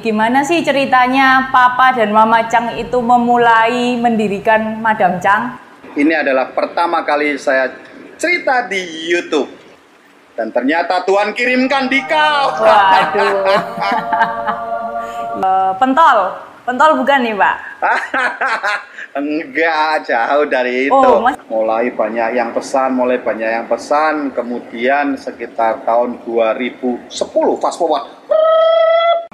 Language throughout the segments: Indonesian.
Gimana sih ceritanya Papa dan Mama Chang itu memulai mendirikan Madam Chang? Ini adalah pertama kali saya cerita di YouTube. Dan ternyata Tuhan kirimkan di kau. Waduh. Eh, pentol, pentol bukan nih Pak? Enggak, jauh dari itu. Oh, Mas- Mulai banyak yang pesan, mulai banyak yang pesan. Kemudian sekitar tahun 2010, fast forward.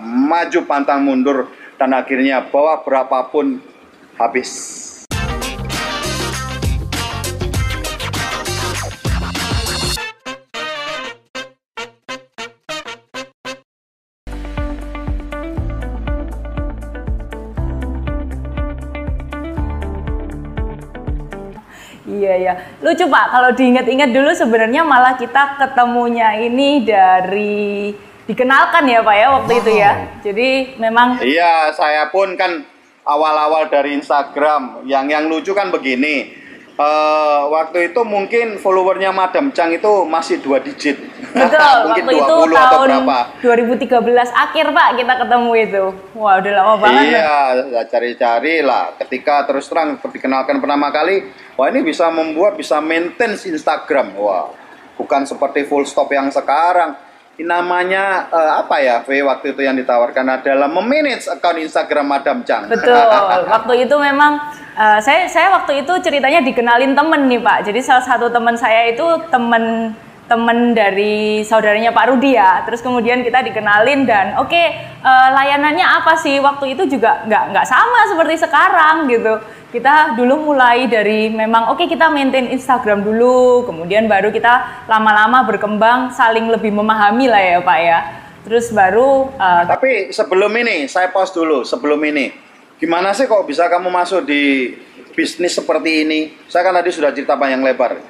Maju pantang mundur. Dan akhirnya bawa berapapun habis. Iya ya, lucu Pak. Kalau diingat-ingat dulu sebenarnya malah kita ketemunya ini dari dikenalkan ya Pak ya waktu itu ya. Jadi memang Iya, saya pun kan awal-awal dari Instagram. Yang yang lucu kan begini. Eh, waktu itu mungkin followernya Madam Chang itu masih dua digit. betul mungkin waktu itu 20 atau tahun berapa. 2013 akhir Pak kita ketemu itu. Wah udah lama banget. ya. Iya, saya cari-cari lah. Ketika terus terang dikenalkan pertama kali, wah ini bisa membuat, bisa maintain Instagram. Wah, bukan seperti full stop yang sekarang. Namanya eh, apa ya, V waktu itu yang ditawarkan adalah memanage akun Instagram Madam Chang. Betul. Waktu itu memang eh, saya saya waktu itu ceritanya dikenalin temen nih Pak. Jadi salah satu teman saya itu temen temen dari saudaranya Pak Rudi ya. Terus kemudian kita dikenalin dan oke eh, layanannya apa sih? Waktu itu juga nggak nggak sama seperti sekarang gitu. Kita dulu mulai dari memang oke kita maintain Instagram dulu, kemudian baru kita lama-lama berkembang saling lebih memahami lah ya Pak ya. Terus baru eh, Tapi sebelum ini, saya pause dulu. Sebelum ini, gimana sih kok bisa kamu masuk di bisnis seperti ini? Saya kan tadi sudah cerita panjang lebar.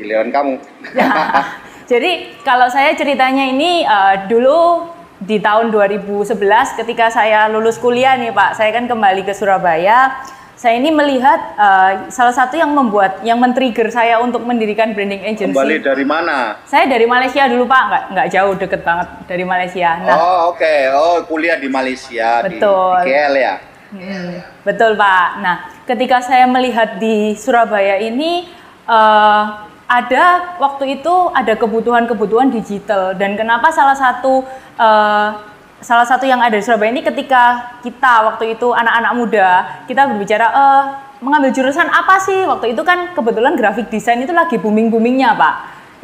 Giliran kamu. Nah, jadi kalau saya ceritanya ini eh, dulu di tahun 2011 ketika saya lulus kuliah nih Pak, saya kan kembali ke Surabaya. Saya ini melihat eh, salah satu yang membuat, yang men-trigger saya untuk mendirikan branding agency. Kembali dari mana? Saya dari Malaysia dulu Pak, nggak nggak jauh deket banget dari Malaysia. Nah, Oh oke, oh kuliah di Malaysia Betul. di, KL ya. Hmm, betul Pak. Nah, ketika saya melihat di Surabaya ini eh, ada waktu itu ada kebutuhan-kebutuhan digital dan kenapa salah satu eh, salah satu yang ada di Surabaya ini ketika kita waktu itu anak-anak muda kita berbicara eh, mengambil jurusan apa sih waktu itu kan kebetulan grafik desain itu lagi booming-boomingnya Pak.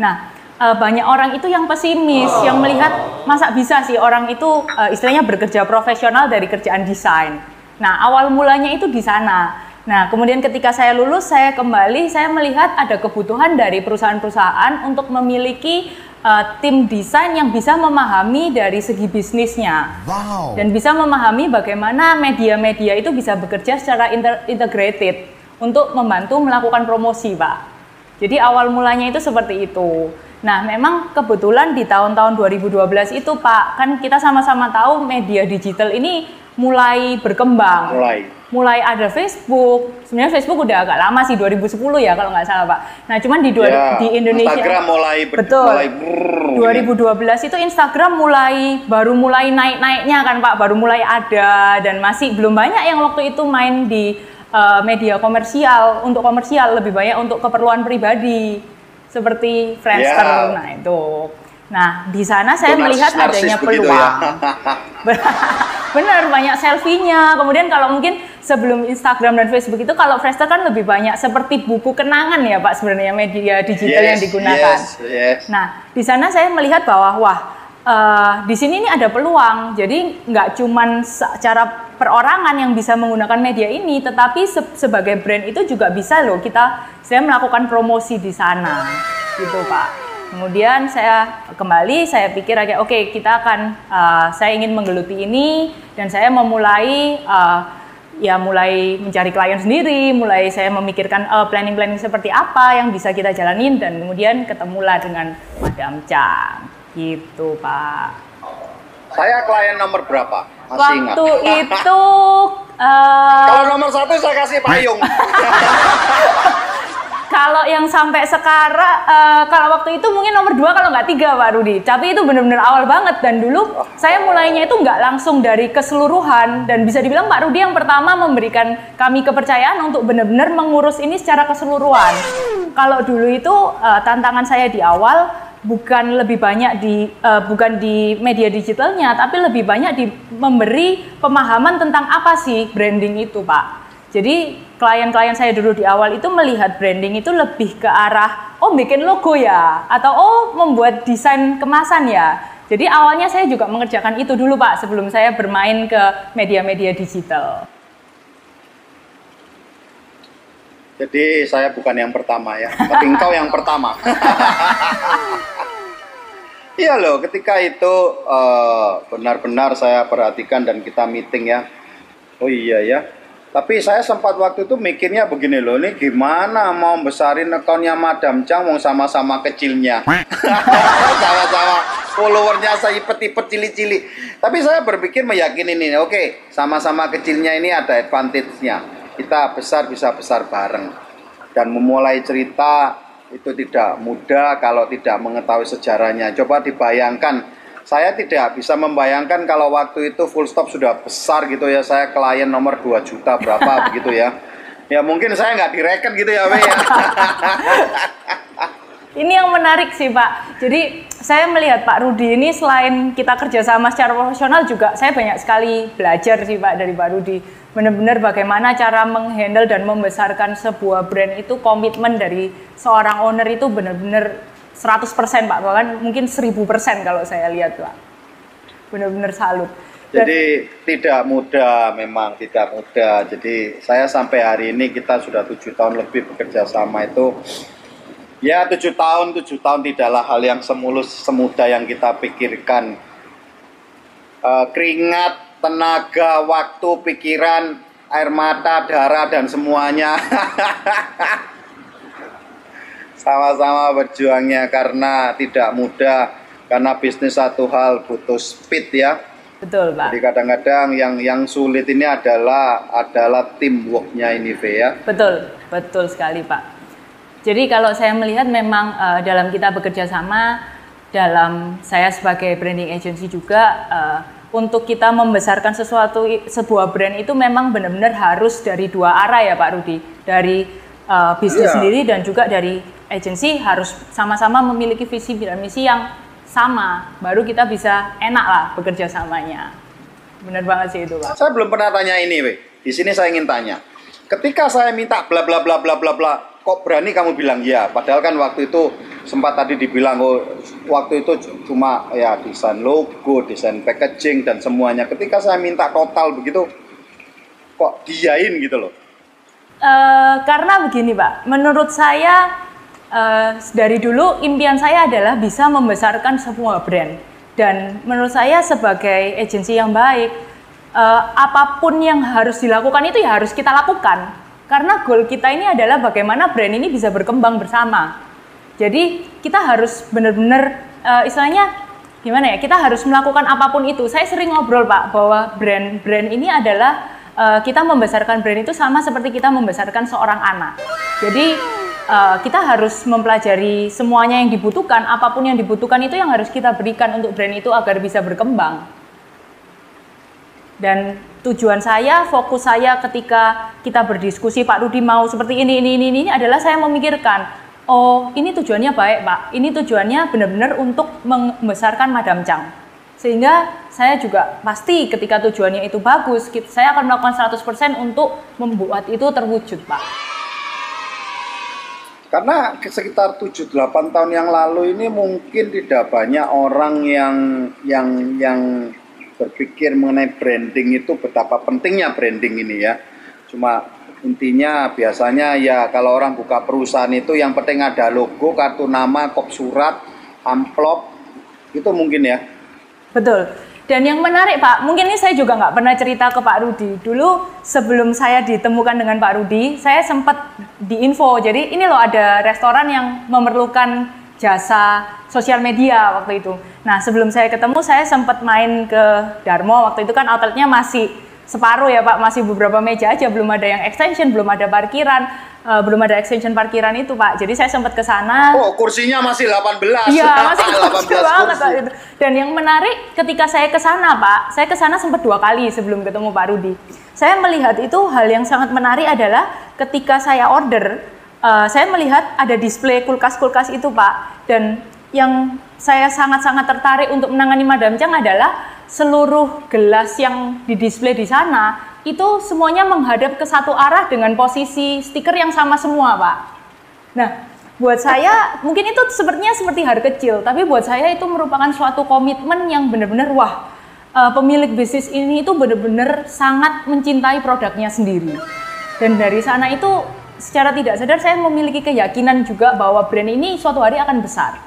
Nah eh, banyak orang itu yang pesimis, yang melihat masa bisa sih orang itu eh, istilahnya bekerja profesional dari kerjaan desain. Nah awal mulanya itu di sana. Nah kemudian ketika saya lulus, saya kembali, saya melihat ada kebutuhan dari perusahaan-perusahaan untuk memiliki eh, tim desain yang bisa memahami dari segi bisnisnya Wow. dan bisa memahami bagaimana media-media itu bisa bekerja secara inter- integrated untuk membantu melakukan promosi, Pak. Jadi awal mulanya itu seperti itu. Nah, memang kebetulan di tahun-tahun 2012 itu, Pak, kan kita sama-sama tahu media digital ini mulai berkembang. Mulai. Mulai ada Facebook. Sebenarnya Facebook udah agak lama sih 2010 ya kalau nggak salah, Pak. Nah, cuman di dua, Ya, di Indonesia Instagram mulai ber- Betul. mulai brrrr, 2012 itu Instagram mulai baru mulai naik-naiknya kan Pak, baru mulai ada dan masih belum banyak yang waktu itu main di uh, media komersial untuk komersial lebih banyak untuk keperluan pribadi seperti Friendster. Ya. Nah, itu. Nah, di sana saya Itu melihat adanya begitu peluang. ya. Benar, banyak selfie-nya. Kemudian kalau mungkin sebelum Instagram dan Facebook itu kalau Friendster kan lebih banyak seperti buku kenangan ya Pak sebenarnya media digital yang Yes, digunakan. Yes, yes. Nah, di sana saya melihat bahwa wah eh, di sini ini ada peluang. Jadi nggak cuman secara perorangan yang bisa menggunakan media ini, tetapi se- sebagai brand itu juga bisa loh kita saya melakukan promosi di sana, gitu Pak. Kemudian saya kembali, saya pikir oke kita akan eh, saya ingin menggeluti ini dan saya memulai eh, ya mulai mencari klien sendiri, mulai saya memikirkan eh, planning-planning seperti apa yang bisa kita jalanin dan kemudian ketemulah dengan Madam Chang. Gitu, Pak. Saya klien nomor berapa? Masih ingat. Waktu itu eh, Kalau nomor satu saya kasih payung. kalau yang sampai sekarang, uh, kalau waktu itu mungkin nomor dua kalau nggak tiga Pak Rudi. Tapi itu benar-benar awal banget dan dulu saya mulainya itu nggak langsung dari keseluruhan dan bisa dibilang Pak Rudi yang pertama memberikan kami kepercayaan untuk benar-benar mengurus ini secara keseluruhan. Kalau dulu itu uh, tantangan saya di awal bukan lebih banyak di uh, bukan di media digitalnya tapi lebih banyak di memberi pemahaman tentang apa sih branding itu Pak. Jadi klien-klien saya dulu di awal itu melihat branding itu lebih ke arah oh bikin logo ya atau oh membuat desain kemasan ya. Jadi awalnya saya juga mengerjakan itu dulu Pak sebelum saya bermain ke media-media digital. Jadi saya bukan yang pertama ya, tapi engkau yang pertama. iya loh, ketika itu eh, benar-benar uh, saya perhatikan dan kita meeting ya. Oh iya ya. Tapi saya sempat waktu itu mikirnya begini loh, ini gimana mau besarin akunnya Madam Chang mau sama-sama kecilnya. Sama-sama followernya saya ipet-ipet cili-cili. Tapi saya berpikir meyakini ini, oke, okay, sama-sama kecilnya ini ada advantage-nya kita besar bisa besar bareng dan memulai cerita itu tidak mudah kalau tidak mengetahui sejarahnya coba dibayangkan saya tidak bisa membayangkan kalau waktu itu full stop sudah besar gitu ya. Saya klien nomor 2 juta berapa begitu ya. Ya mungkin saya nggak direken gitu ya Wei ya. Ini yang menarik sih Pak. Jadi saya melihat Pak Rudi ini selain kita kerjasama secara profesional juga saya banyak sekali belajar sih Pak dari Pak Rudi. Benar-benar bagaimana cara menghandle dan membesarkan sebuah brand itu komitmen dari seorang owner itu benar-benar 100% Pak. Bahkan mungkin 1000% kalau saya lihat Pak. Benar-benar salut. Dan, jadi tidak mudah memang tidak mudah. Jadi saya sampai hari ini kita sudah tujuh tahun lebih bekerja sama itu. Ya tujuh tahun tujuh tahun tidaklah hal yang semulus semudah yang kita pikirkan. Uh, keringat tenaga, waktu, pikiran, air mata, darah dan semuanya. Sama-sama berjuangnya karena tidak mudah karena bisnis satu hal butuh speed ya. Betul, Pak. Jadi kadang-kadang yang yang sulit ini adalah adalah teamworknya ini, V ya. Betul, betul sekali, Pak. Jadi kalau saya melihat memang uh, dalam kita bekerja sama dalam saya sebagai branding agency juga uh, untuk kita membesarkan sesuatu sebuah brand itu memang benar-benar harus dari dua arah ya Pak Rudi dari uh, bisnis yeah. sendiri dan juga dari agensi harus sama-sama memiliki visi dan misi yang sama baru kita bisa enak lah bekerja samanya benar banget sih itu Pak saya belum pernah tanya ini we. di sini saya ingin tanya ketika saya minta bla bla bla bla bla bla kok berani kamu bilang ya padahal kan waktu itu sempat tadi dibilang oh waktu itu cuma ya desain logo, desain packaging dan semuanya. Ketika saya minta total begitu, kok diain gitu loh? Uh, karena begini pak, menurut saya uh, dari dulu impian saya adalah bisa membesarkan semua brand dan menurut saya sebagai agensi yang baik, uh, apa pun yang harus dilakukan itu ya harus kita lakukan karena goal kita ini adalah bagaimana brand ini bisa berkembang bersama jadi kita harus benar-benar uh, istilahnya gimana ya? Kita harus melakukan apa pun itu. Saya sering ngobrol Pak bahwa brand-brand ini adalah uh, kita membesarkan brand itu sama seperti kita membesarkan seorang anak. Jadi uh, kita harus mempelajari semuanya yang dibutuhkan, apa pun yang dibutuhkan itu yang harus kita berikan untuk brand itu agar bisa berkembang. Dan tujuan saya, fokus saya ketika kita berdiskusi Pak Rudi mau seperti ini, ini, ini, ini adalah saya memikirkan oh ini tujuannya baik pak, ini tujuannya benar-benar untuk membesarkan Madam Chang. Sehingga saya juga pasti ketika tujuannya itu bagus, saya akan melakukan 100% untuk membuat itu terwujud pak. Karena sekitar 7-8 tahun yang lalu ini mungkin tidak banyak orang yang yang yang berpikir mengenai branding itu betapa pentingnya branding ini ya. Cuma intinya biasanya ya kalau orang buka perusahaan itu yang penting ada logo, kartu nama, kop surat, amplop, itu mungkin ya. Betul. Dan yang menarik Pak, mungkin ini saya juga nggak pernah cerita ke Pak Rudi. Dulu sebelum saya ditemukan dengan Pak Rudi, saya sempat diinfo. Jadi ini loh ada restoran yang memerlukan jasa sosial media waktu itu. Nah sebelum saya ketemu, saya sempat main ke Darmo. Waktu itu kan outletnya masih separuh ya Pak, masih beberapa meja aja, belum ada yang extension, belum ada parkiran. Uh, belum ada extension parkiran itu Pak. Jadi saya sempat ke sana. Oh, kursinya masih 18. Iya, masih 18 banget kursi. Dan yang menarik ketika saya ke sana Pak, saya ke sana sempat dua kali sebelum ketemu Pak Rudi. Saya melihat itu hal yang sangat menarik adalah ketika saya order, uh, saya melihat ada display kulkas-kulkas itu Pak. Dan yang saya sangat-sangat tertarik untuk menangani Madam Chang adalah seluruh gelas yang didisplay di sana itu semuanya menghadap ke satu arah dengan posisi stiker yang sama semua, Pak. Nah, buat saya mungkin itu sepertinya seperti hal kecil, tapi buat saya itu merupakan suatu komitmen yang benar-benar wah, uh, pemilik bisnis ini itu benar-benar sangat mencintai produknya sendiri. Dan dari sana itu secara tidak sadar saya memiliki keyakinan juga bahwa brand ini suatu hari akan besar.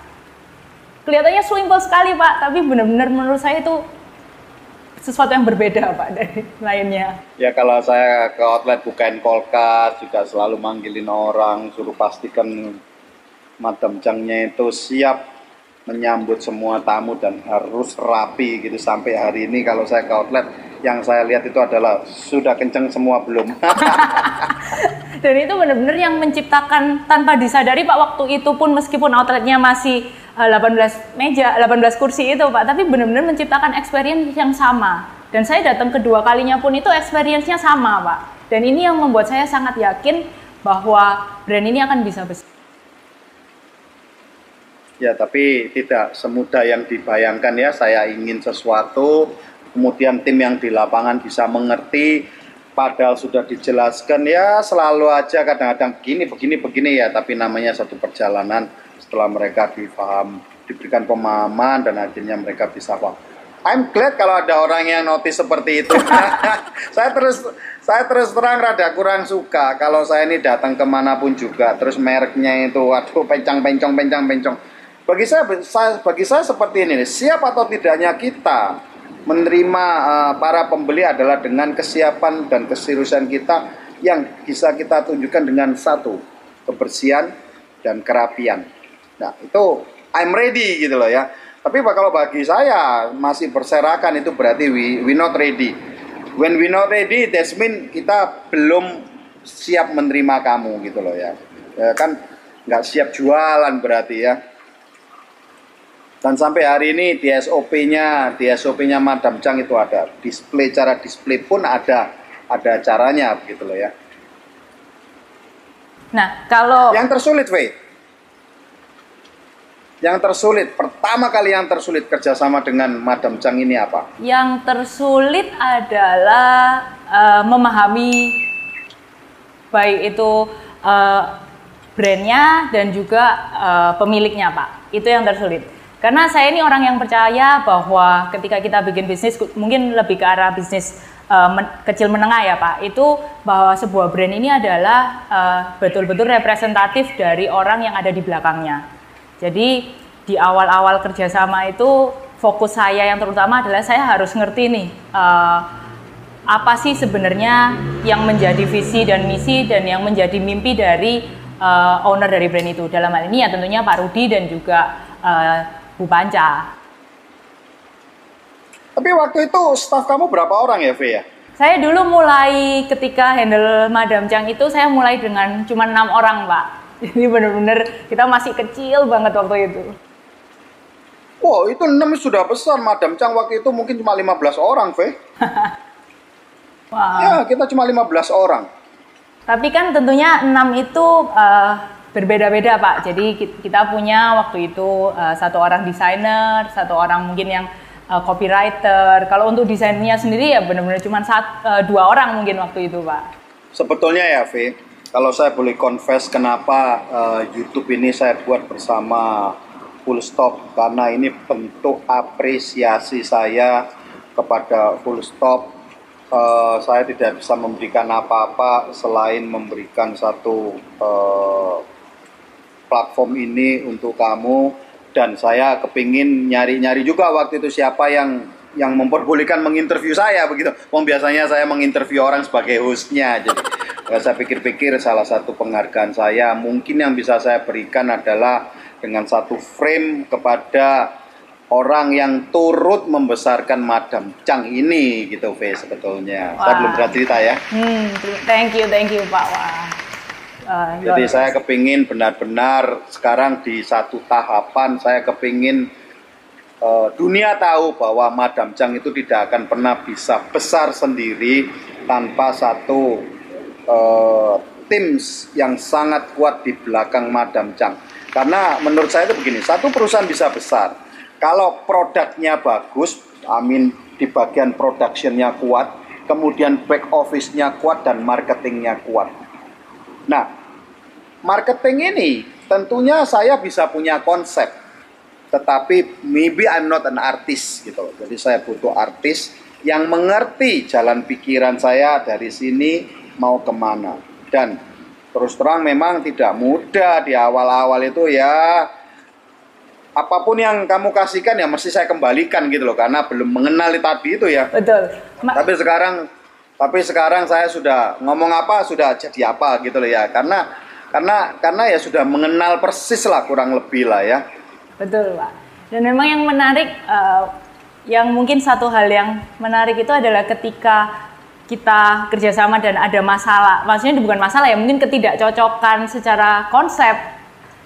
Kelihatannya simple sekali, Pak, tapi benar-benar menurut saya itu sesuatu yang berbeda Pak dari lainnya? Ya kalau saya ke outlet bukain kolkas juga selalu manggilin orang suruh pastikan Madam Changnya itu siap menyambut semua tamu dan harus rapi gitu sampai hari ini kalau saya ke outlet yang saya lihat itu adalah sudah kenceng semua belum. dan itu benar-benar yang menciptakan tanpa disadari Pak waktu itu pun meskipun outletnya masih 18 eh, meja, 18 kursi itu Pak, tapi benar-benar menciptakan experience yang sama. Dan saya datang kedua kalinya pun itu experience-nya sama Pak. Dan ini yang membuat saya sangat yakin bahwa brand ini akan bisa besar. Ya, tapi tidak semudah yang dibayangkan ya. Saya ingin sesuatu, kemudian tim yang di lapangan bisa mengerti, padahal sudah dijelaskan ya selalu aja kadang-kadang begini, begini, begini ya. Tapi namanya satu perjalanan setelah mereka difaham, diberikan pemahaman dan akhirnya mereka bisa paham. I'm glad kalau ada orang yang notice seperti itu. saya terus saya terus terang rada kurang suka kalau saya ini datang ke mana pun juga terus mereknya itu waduh pencang pencong pencang pencong. Bagi saya, saya bagi saya seperti ini siap atau tidaknya kita menerima uh, para pembeli adalah dengan kesiapan dan keseriusan kita yang bisa kita tunjukkan dengan satu kebersihan dan kerapian Nah, itu I'm ready gitu loh ya. Tapi kalau bagi saya masih berserakan itu berarti we, we not ready. When we not ready, that mean kita belum siap menerima kamu gitu loh ya. ya kan nggak siap jualan berarti ya. Dan sampai hari ini di SOP-nya, di SOP-nya Madam Chang itu ada display cara display pun ada ada caranya begitu loh ya. Nah, kalau yang tersulit, Wei, yang tersulit, pertama kali yang tersulit kerjasama dengan Madam Chang ini apa? Yang tersulit adalah uh, memahami baik itu uh, brandnya dan juga uh, pemiliknya Pak. Itu yang tersulit. Karena saya ini orang yang percaya bahwa ketika kita bikin bisnis, mungkin lebih ke arah bisnis uh, men kecil menengah ya Pak, itu bahwa sebuah brand ini adalah betul-betul uh, representatif dari orang yang ada di belakangnya. Jadi di awal-awal kerjasama itu fokus saya yang terutama adalah saya harus ngerti nih uh, apa sih sebenarnya yang menjadi visi dan misi dan yang menjadi mimpi dari uh, owner dari brand itu. Dalam hal ini ya tentunya Pak Rudi dan juga uh, Bu Panca. Tapi waktu itu staff kamu berapa orang ya, V ya? Saya dulu mulai ketika handle Madam Chang itu saya mulai dengan cuma enam orang, Pak. Jadi bener-bener kita masih kecil banget waktu itu. Wow, itu 6 sudah besar. Madam Chang waktu itu mungkin cuma 15 orang, Ve. wow. Ya, kita cuma 15 orang. Tapi kan tentunya 6 itu uh, berbeda-beda, Pak. Jadi kita punya waktu itu uh, satu orang desainer, satu orang mungkin yang uh, copywriter. Kalau untuk desainnya sendiri ya benar-benar cuma sat, uh, dua orang mungkin waktu itu, Pak. Sebetulnya ya, Ve, kalau saya boleh confess kenapa uh, YouTube ini saya buat bersama Full Stop karena ini bentuk apresiasi saya kepada Full Stop. Uh, saya tidak bisa memberikan apa-apa selain memberikan satu uh, platform ini untuk kamu dan saya kepingin nyari-nyari juga waktu itu siapa yang yang memperbolehkan menginterview saya begitu. Wong biasanya saya menginterview orang sebagai hostnya. Jadi saya pikir-pikir salah satu penghargaan saya mungkin yang bisa saya berikan adalah dengan satu frame kepada orang yang turut membesarkan Madam Chang ini gitu V sebetulnya. Wah. Saya belum pernah cerita ya. Hmm, thank you, thank you Pak. Wah. uh, Jadi saya kepingin benar-benar sekarang di satu tahapan saya kepingin uh, dunia tahu bahwa Madam Chang itu tidak akan pernah bisa besar sendiri tanpa satu uh, tim yang sangat kuat di belakang Madam Chang. Karena menurut saya itu begini, satu perusahaan bisa besar kalau produknya bagus, amin di bagian productionnya kuat, kemudian back office-nya kuat dan marketingnya kuat. Nah, marketing ini tentunya saya bisa punya konsep, tetapi maybe I'm not an artist gitu. Jadi saya butuh artis yang mengerti jalan pikiran saya dari sini mau ke mana. Dan terus terang memang tidak mudah di awal-awal itu ya apa pun yang kamu kasihkan ya mesti saya kembalikan gitu loh karena belum mengenali tadi itu ya. Betul. Ma tapi sekarang tapi sekarang saya sudah ngomong apa sudah jadi apa gitu loh ya karena karena karena ya sudah mengenal persis lah kurang lebih lah ya. Betul pak. Dan memang yang menarik uh, yang mungkin satu hal yang menarik itu adalah ketika kita kerjasama dan ada masalah, maksudnya bukan masalah ya, mungkin ketidakcocokan secara konsep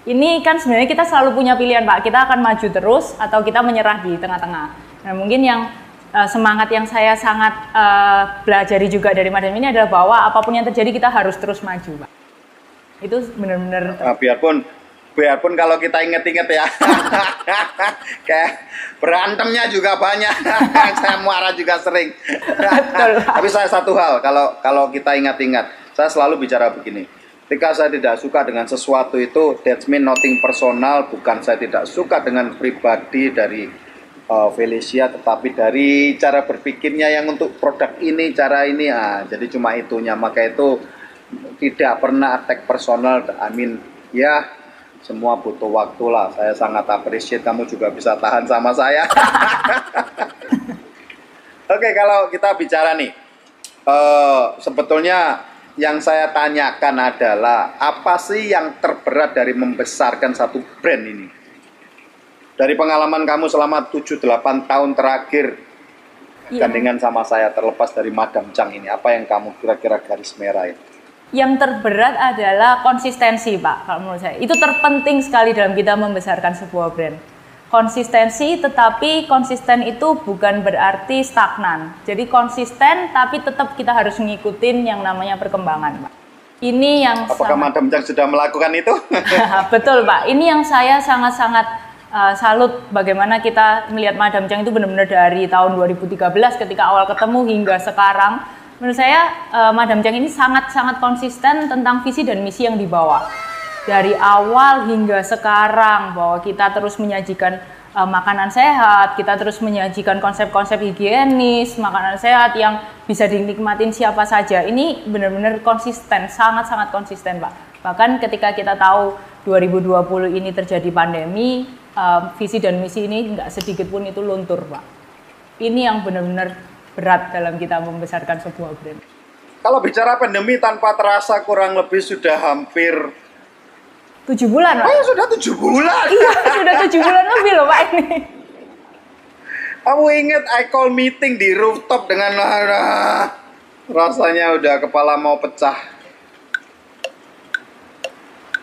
ini kan sebenarnya kita selalu punya pilihan Pak, kita akan maju terus atau kita menyerah di tengah-tengah. Nah mungkin yang uh, semangat yang saya sangat uh, belajari juga dari Madam ini adalah bahwa apa pun yang terjadi kita harus terus maju Pak. Itu benar-benar. Nah, biarpun biarpun kalau kita inget-inget ya, kayak berantemnya juga banyak, saya marah juga sering. Tapi saya satu hal, kalau kalau kita ingat-ingat, saya selalu bicara begini. Ketika saya tidak suka dengan sesuatu itu, that's mean nothing personal, bukan saya tidak suka dengan pribadi dari uh, Felicia, tetapi dari cara berpikirnya yang untuk produk ini, cara ini, ah, jadi cuma itunya. Maka itu tidak pernah attack personal, I mean, ya semua butuh waktu lah. Saya sangat appreciate kamu juga bisa tahan sama saya. Oke, okay, kalau kita bicara nih, uh, sebetulnya yang saya tanyakan adalah apa sih yang terberat dari membesarkan satu brand ini? Dari pengalaman kamu selama 7-8 tahun terakhir iya. gandengan sama saya terlepas dari Madam Chang ini, apa yang kamu kira-kira garis merah itu? Yang terberat adalah konsistensi Pak, kalau menurut saya. Itu terpenting sekali dalam kita membesarkan sebuah brand. Konsistensi tetapi konsisten itu bukan berarti stagnan. Jadi konsisten tapi tetap kita harus ngikutin yang namanya perkembangan Pak. Ini yang apakah sangat... Madam sudah melakukan itu? Betul Pak. Ini yang saya sangat-sangat uh, salut bagaimana kita melihat Madam Jang itu benar-benar dari tahun 2013 ketika awal ketemu hingga sekarang menurut saya uh, Madam Jang ini sangat-sangat konsisten tentang visi dan misi yang dibawa dari awal hingga sekarang bahwa kita terus menyajikan uh, makanan sehat, kita terus menyajikan konsep-konsep higienis, makanan sehat yang bisa dinikmatin siapa saja. Ini benar-benar konsisten, sangat-sangat konsisten, Pak. Bahkan ketika kita tahu 2020 ini terjadi pandemi, uh, visi dan misi ini nggak sedikit pun itu luntur, Pak. Ini yang benar-benar berat dalam kita membesarkan sebuah brand. Kalau bicara pandemi tanpa terasa kurang lebih sudah hampir Tujuh bulan, Pak? Oh, ya sudah tujuh bulan. iya, sudah tujuh bulan lebih loh, Pak ini. Kamu ingat I call meeting di rooftop dengan rasanya udah kepala mau pecah.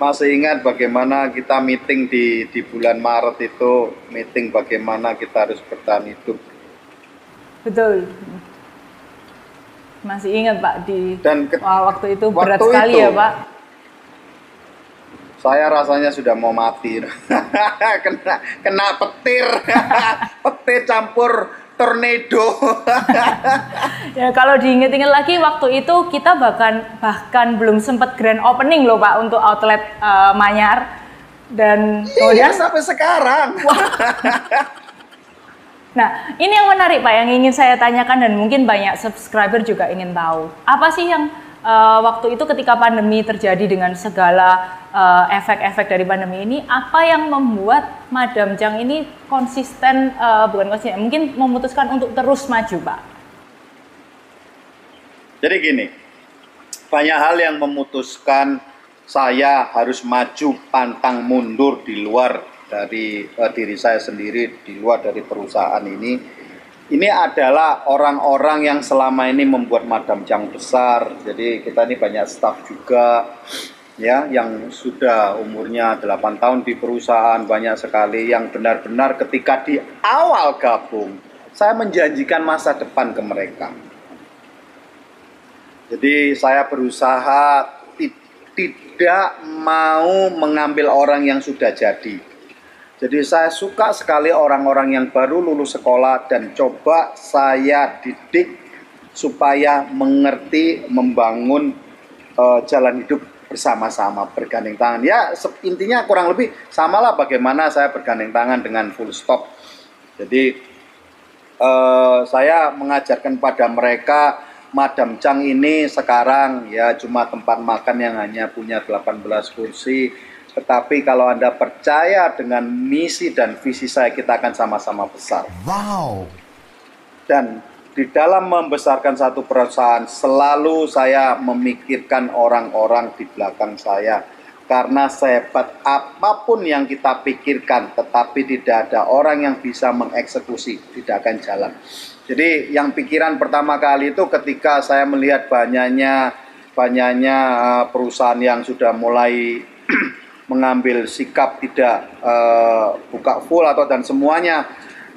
Masih ingat bagaimana kita meeting di di bulan Maret itu, meeting bagaimana kita harus bertahan hidup. Betul. Masih ingat Pak di Dan ke, Wah, waktu itu berat waktu sekali itu, ya Pak. Saya rasanya sudah mau mati. Kena kena petir. Petir campur tornado. Ya kalau diinget-inget lagi waktu itu kita bahkan bahkan belum sempat grand opening loh pak untuk outlet uh, Manyar. Dan iya, kemudian iya, sampai sekarang Nah, ini yang menarik Pak, yang ingin saya tanyakan dan mungkin banyak subscriber juga ingin tahu. Apa sih yang uh, waktu itu ketika pandemi terjadi dengan segala uh, efek-efek dari pandemi ini, apa yang membuat Madam Jang ini konsisten, uh, bukan konsisten, mungkin memutuskan untuk terus maju, Pak? Jadi gini, banyak hal yang memutuskan saya harus maju pantang mundur di luar dari uh, diri saya sendiri, di luar dari perusahaan ini ini adalah orang-orang yang selama ini membuat Madam Jang besar. Jadi kita ini banyak staff juga. ya yang sudah umurnya 8 tahun di perusahaan banyak sekali yang benar-benar ketika di awal gabung saya menjanjikan masa depan ke mereka. Jadi saya berusaha tidak mau mengambil orang yang sudah jadi. Jadi saya suka sekali orang-orang yang baru lulus sekolah dan coba saya didik supaya mengerti membangun uh, jalan hidup bersama-sama bergandeng tangan. Ya intinya kurang lebih samalah bagaimana saya bergandeng tangan dengan full stop. Jadi uh, saya mengajarkan pada mereka Madam Chang ini sekarang ya cuma tempat makan yang hanya punya 18 kursi tetapi kalau Anda percaya dengan misi dan visi saya, kita akan sama-sama besar. Wow. Dan di dalam membesarkan satu perusahaan, selalu saya memikirkan orang-orang di belakang saya. Karena sehebat apa pun yang kita pikirkan, tetapi tidak ada orang yang bisa mengeksekusi, tidak akan jalan. Jadi yang pikiran pertama kali itu ketika saya melihat banyaknya banyaknya eh, perusahaan yang sudah mulai mengambil sikap tidak uh, buka full atau dan semuanya.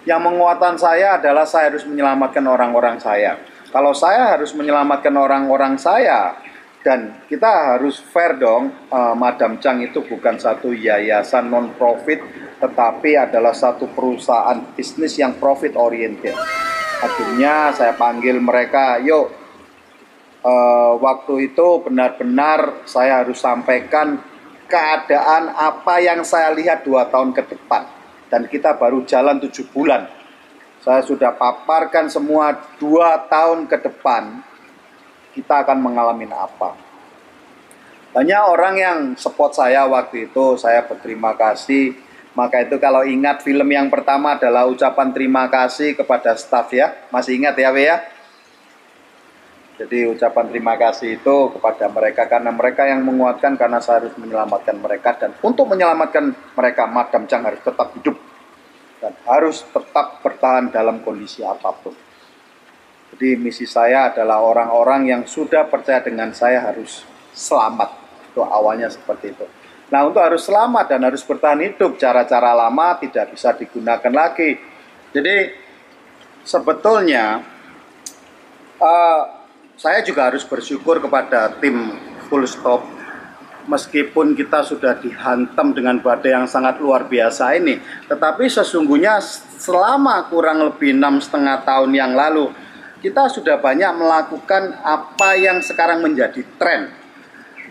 Yang menguatkan saya adalah saya harus menyelamatkan orang-orang saya. Kalau saya harus menyelamatkan orang-orang saya dan kita harus fair dong, uh, Madam Chang itu bukan satu yayasan non profit, tetapi adalah satu perusahaan bisnis yang profit oriented. Akhirnya saya panggil mereka, yuk uh, waktu itu benar-benar saya harus sampaikan keadaan apa yang saya lihat dua tahun ke depan. Dan kita baru jalan tujuh bulan. Saya sudah paparkan semua dua tahun ke depan kita akan mengalami apa. Banyak orang yang support saya waktu itu saya berterima kasih. Maka itu kalau ingat film yang pertama adalah ucapan terima kasih kepada staff ya. Masih ingat ya ya jadi ucapan terima kasih itu kepada mereka karena mereka yang menguatkan karena saya harus menyelamatkan mereka dan untuk menyelamatkan mereka Madam Chang harus tetap hidup dan harus tetap bertahan dalam kondisi apa pun. Jadi misi saya adalah orang-orang yang sudah percaya dengan saya harus selamat. Itu awalnya seperti itu. Nah untuk harus selamat dan harus bertahan hidup cara-cara lama tidak bisa digunakan lagi. Jadi sebetulnya uh, saya juga harus bersyukur kepada tim full stop meskipun kita sudah dihantam dengan badai yang sangat luar biasa ini tetapi sesungguhnya selama kurang lebih enam setengah tahun yang lalu kita sudah banyak melakukan apa yang sekarang menjadi tren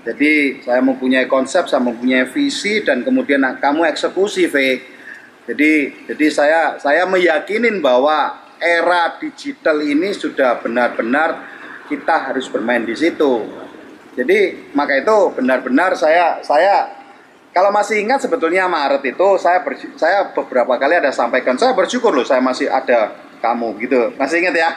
jadi saya mempunyai konsep, saya mempunyai visi dan kemudian kamu eksekusi V. Jadi jadi saya saya meyakinin bahwa era digital ini sudah benar-benar kita harus bermain di situ. Jadi maka itu benar-benar saya saya kalau masih ingat sebetulnya Maret itu saya ber, saya beberapa kali ada sampaikan saya bersyukur loh saya masih ada kamu gitu. Masih ingat ya?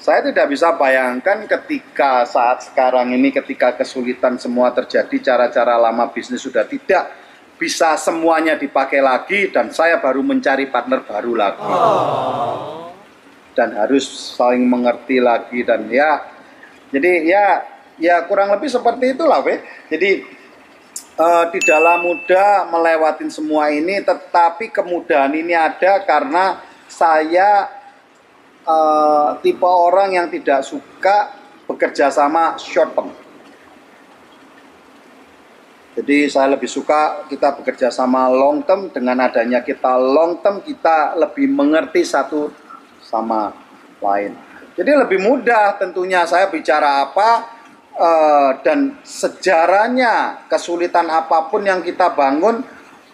Saya tidak bisa bayangkan ketika saat sekarang ini ketika kesulitan semua terjadi cara-cara lama bisnis sudah tidak bisa semuanya dipakai lagi dan saya baru mencari partner baru lagi. Oh dan harus saling mengerti lagi dan ya jadi ya ya kurang lebih seperti itulah we. jadi uh, tidaklah mudah melewatin semua ini tetapi kemudahan ini ada karena saya uh, tipe orang yang tidak suka bekerja sama short term jadi saya lebih suka kita bekerja sama long term dengan adanya kita long term kita lebih mengerti satu sama lain. Jadi lebih mudah tentunya saya bicara apa uh, dan sejarahnya kesulitan apa pun yang kita bangun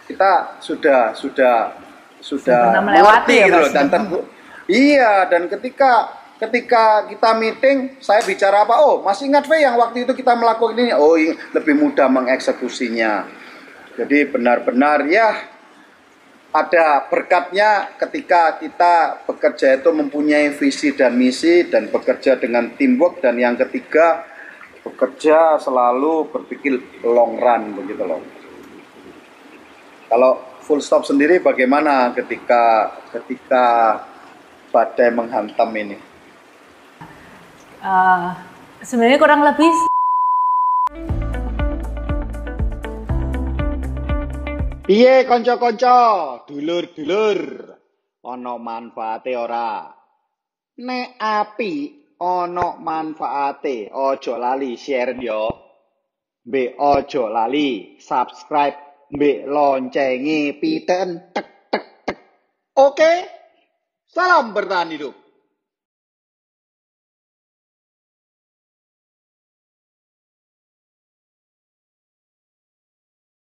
kita sudah sudah sudah melewati ya, gitu loh dan tentu iya dan ketika ketika kita meeting saya bicara apa oh masih ingat V yang waktu itu kita melakukan ini? Oh lebih mudah mengeksekusinya. Jadi benar-benar ya ada berkatnya ketika kita bekerja itu mempunyai visi dan misi dan bekerja dengan teamwork dan yang ketiga bekerja selalu berpikir long run begitu loh. Kalau full stop sendiri bagaimana ketika ketika badai menghantam ini? Uh, sebenarnya kurang lebih Piye kanca-kanca, dulur-dulur, ana manfaate ora? Nek api ana manfaate, aja lali share yo. Mbek aja lali subscribe, mbek loncenge piten tek tek tek. Oke? Salam bertahan hidup.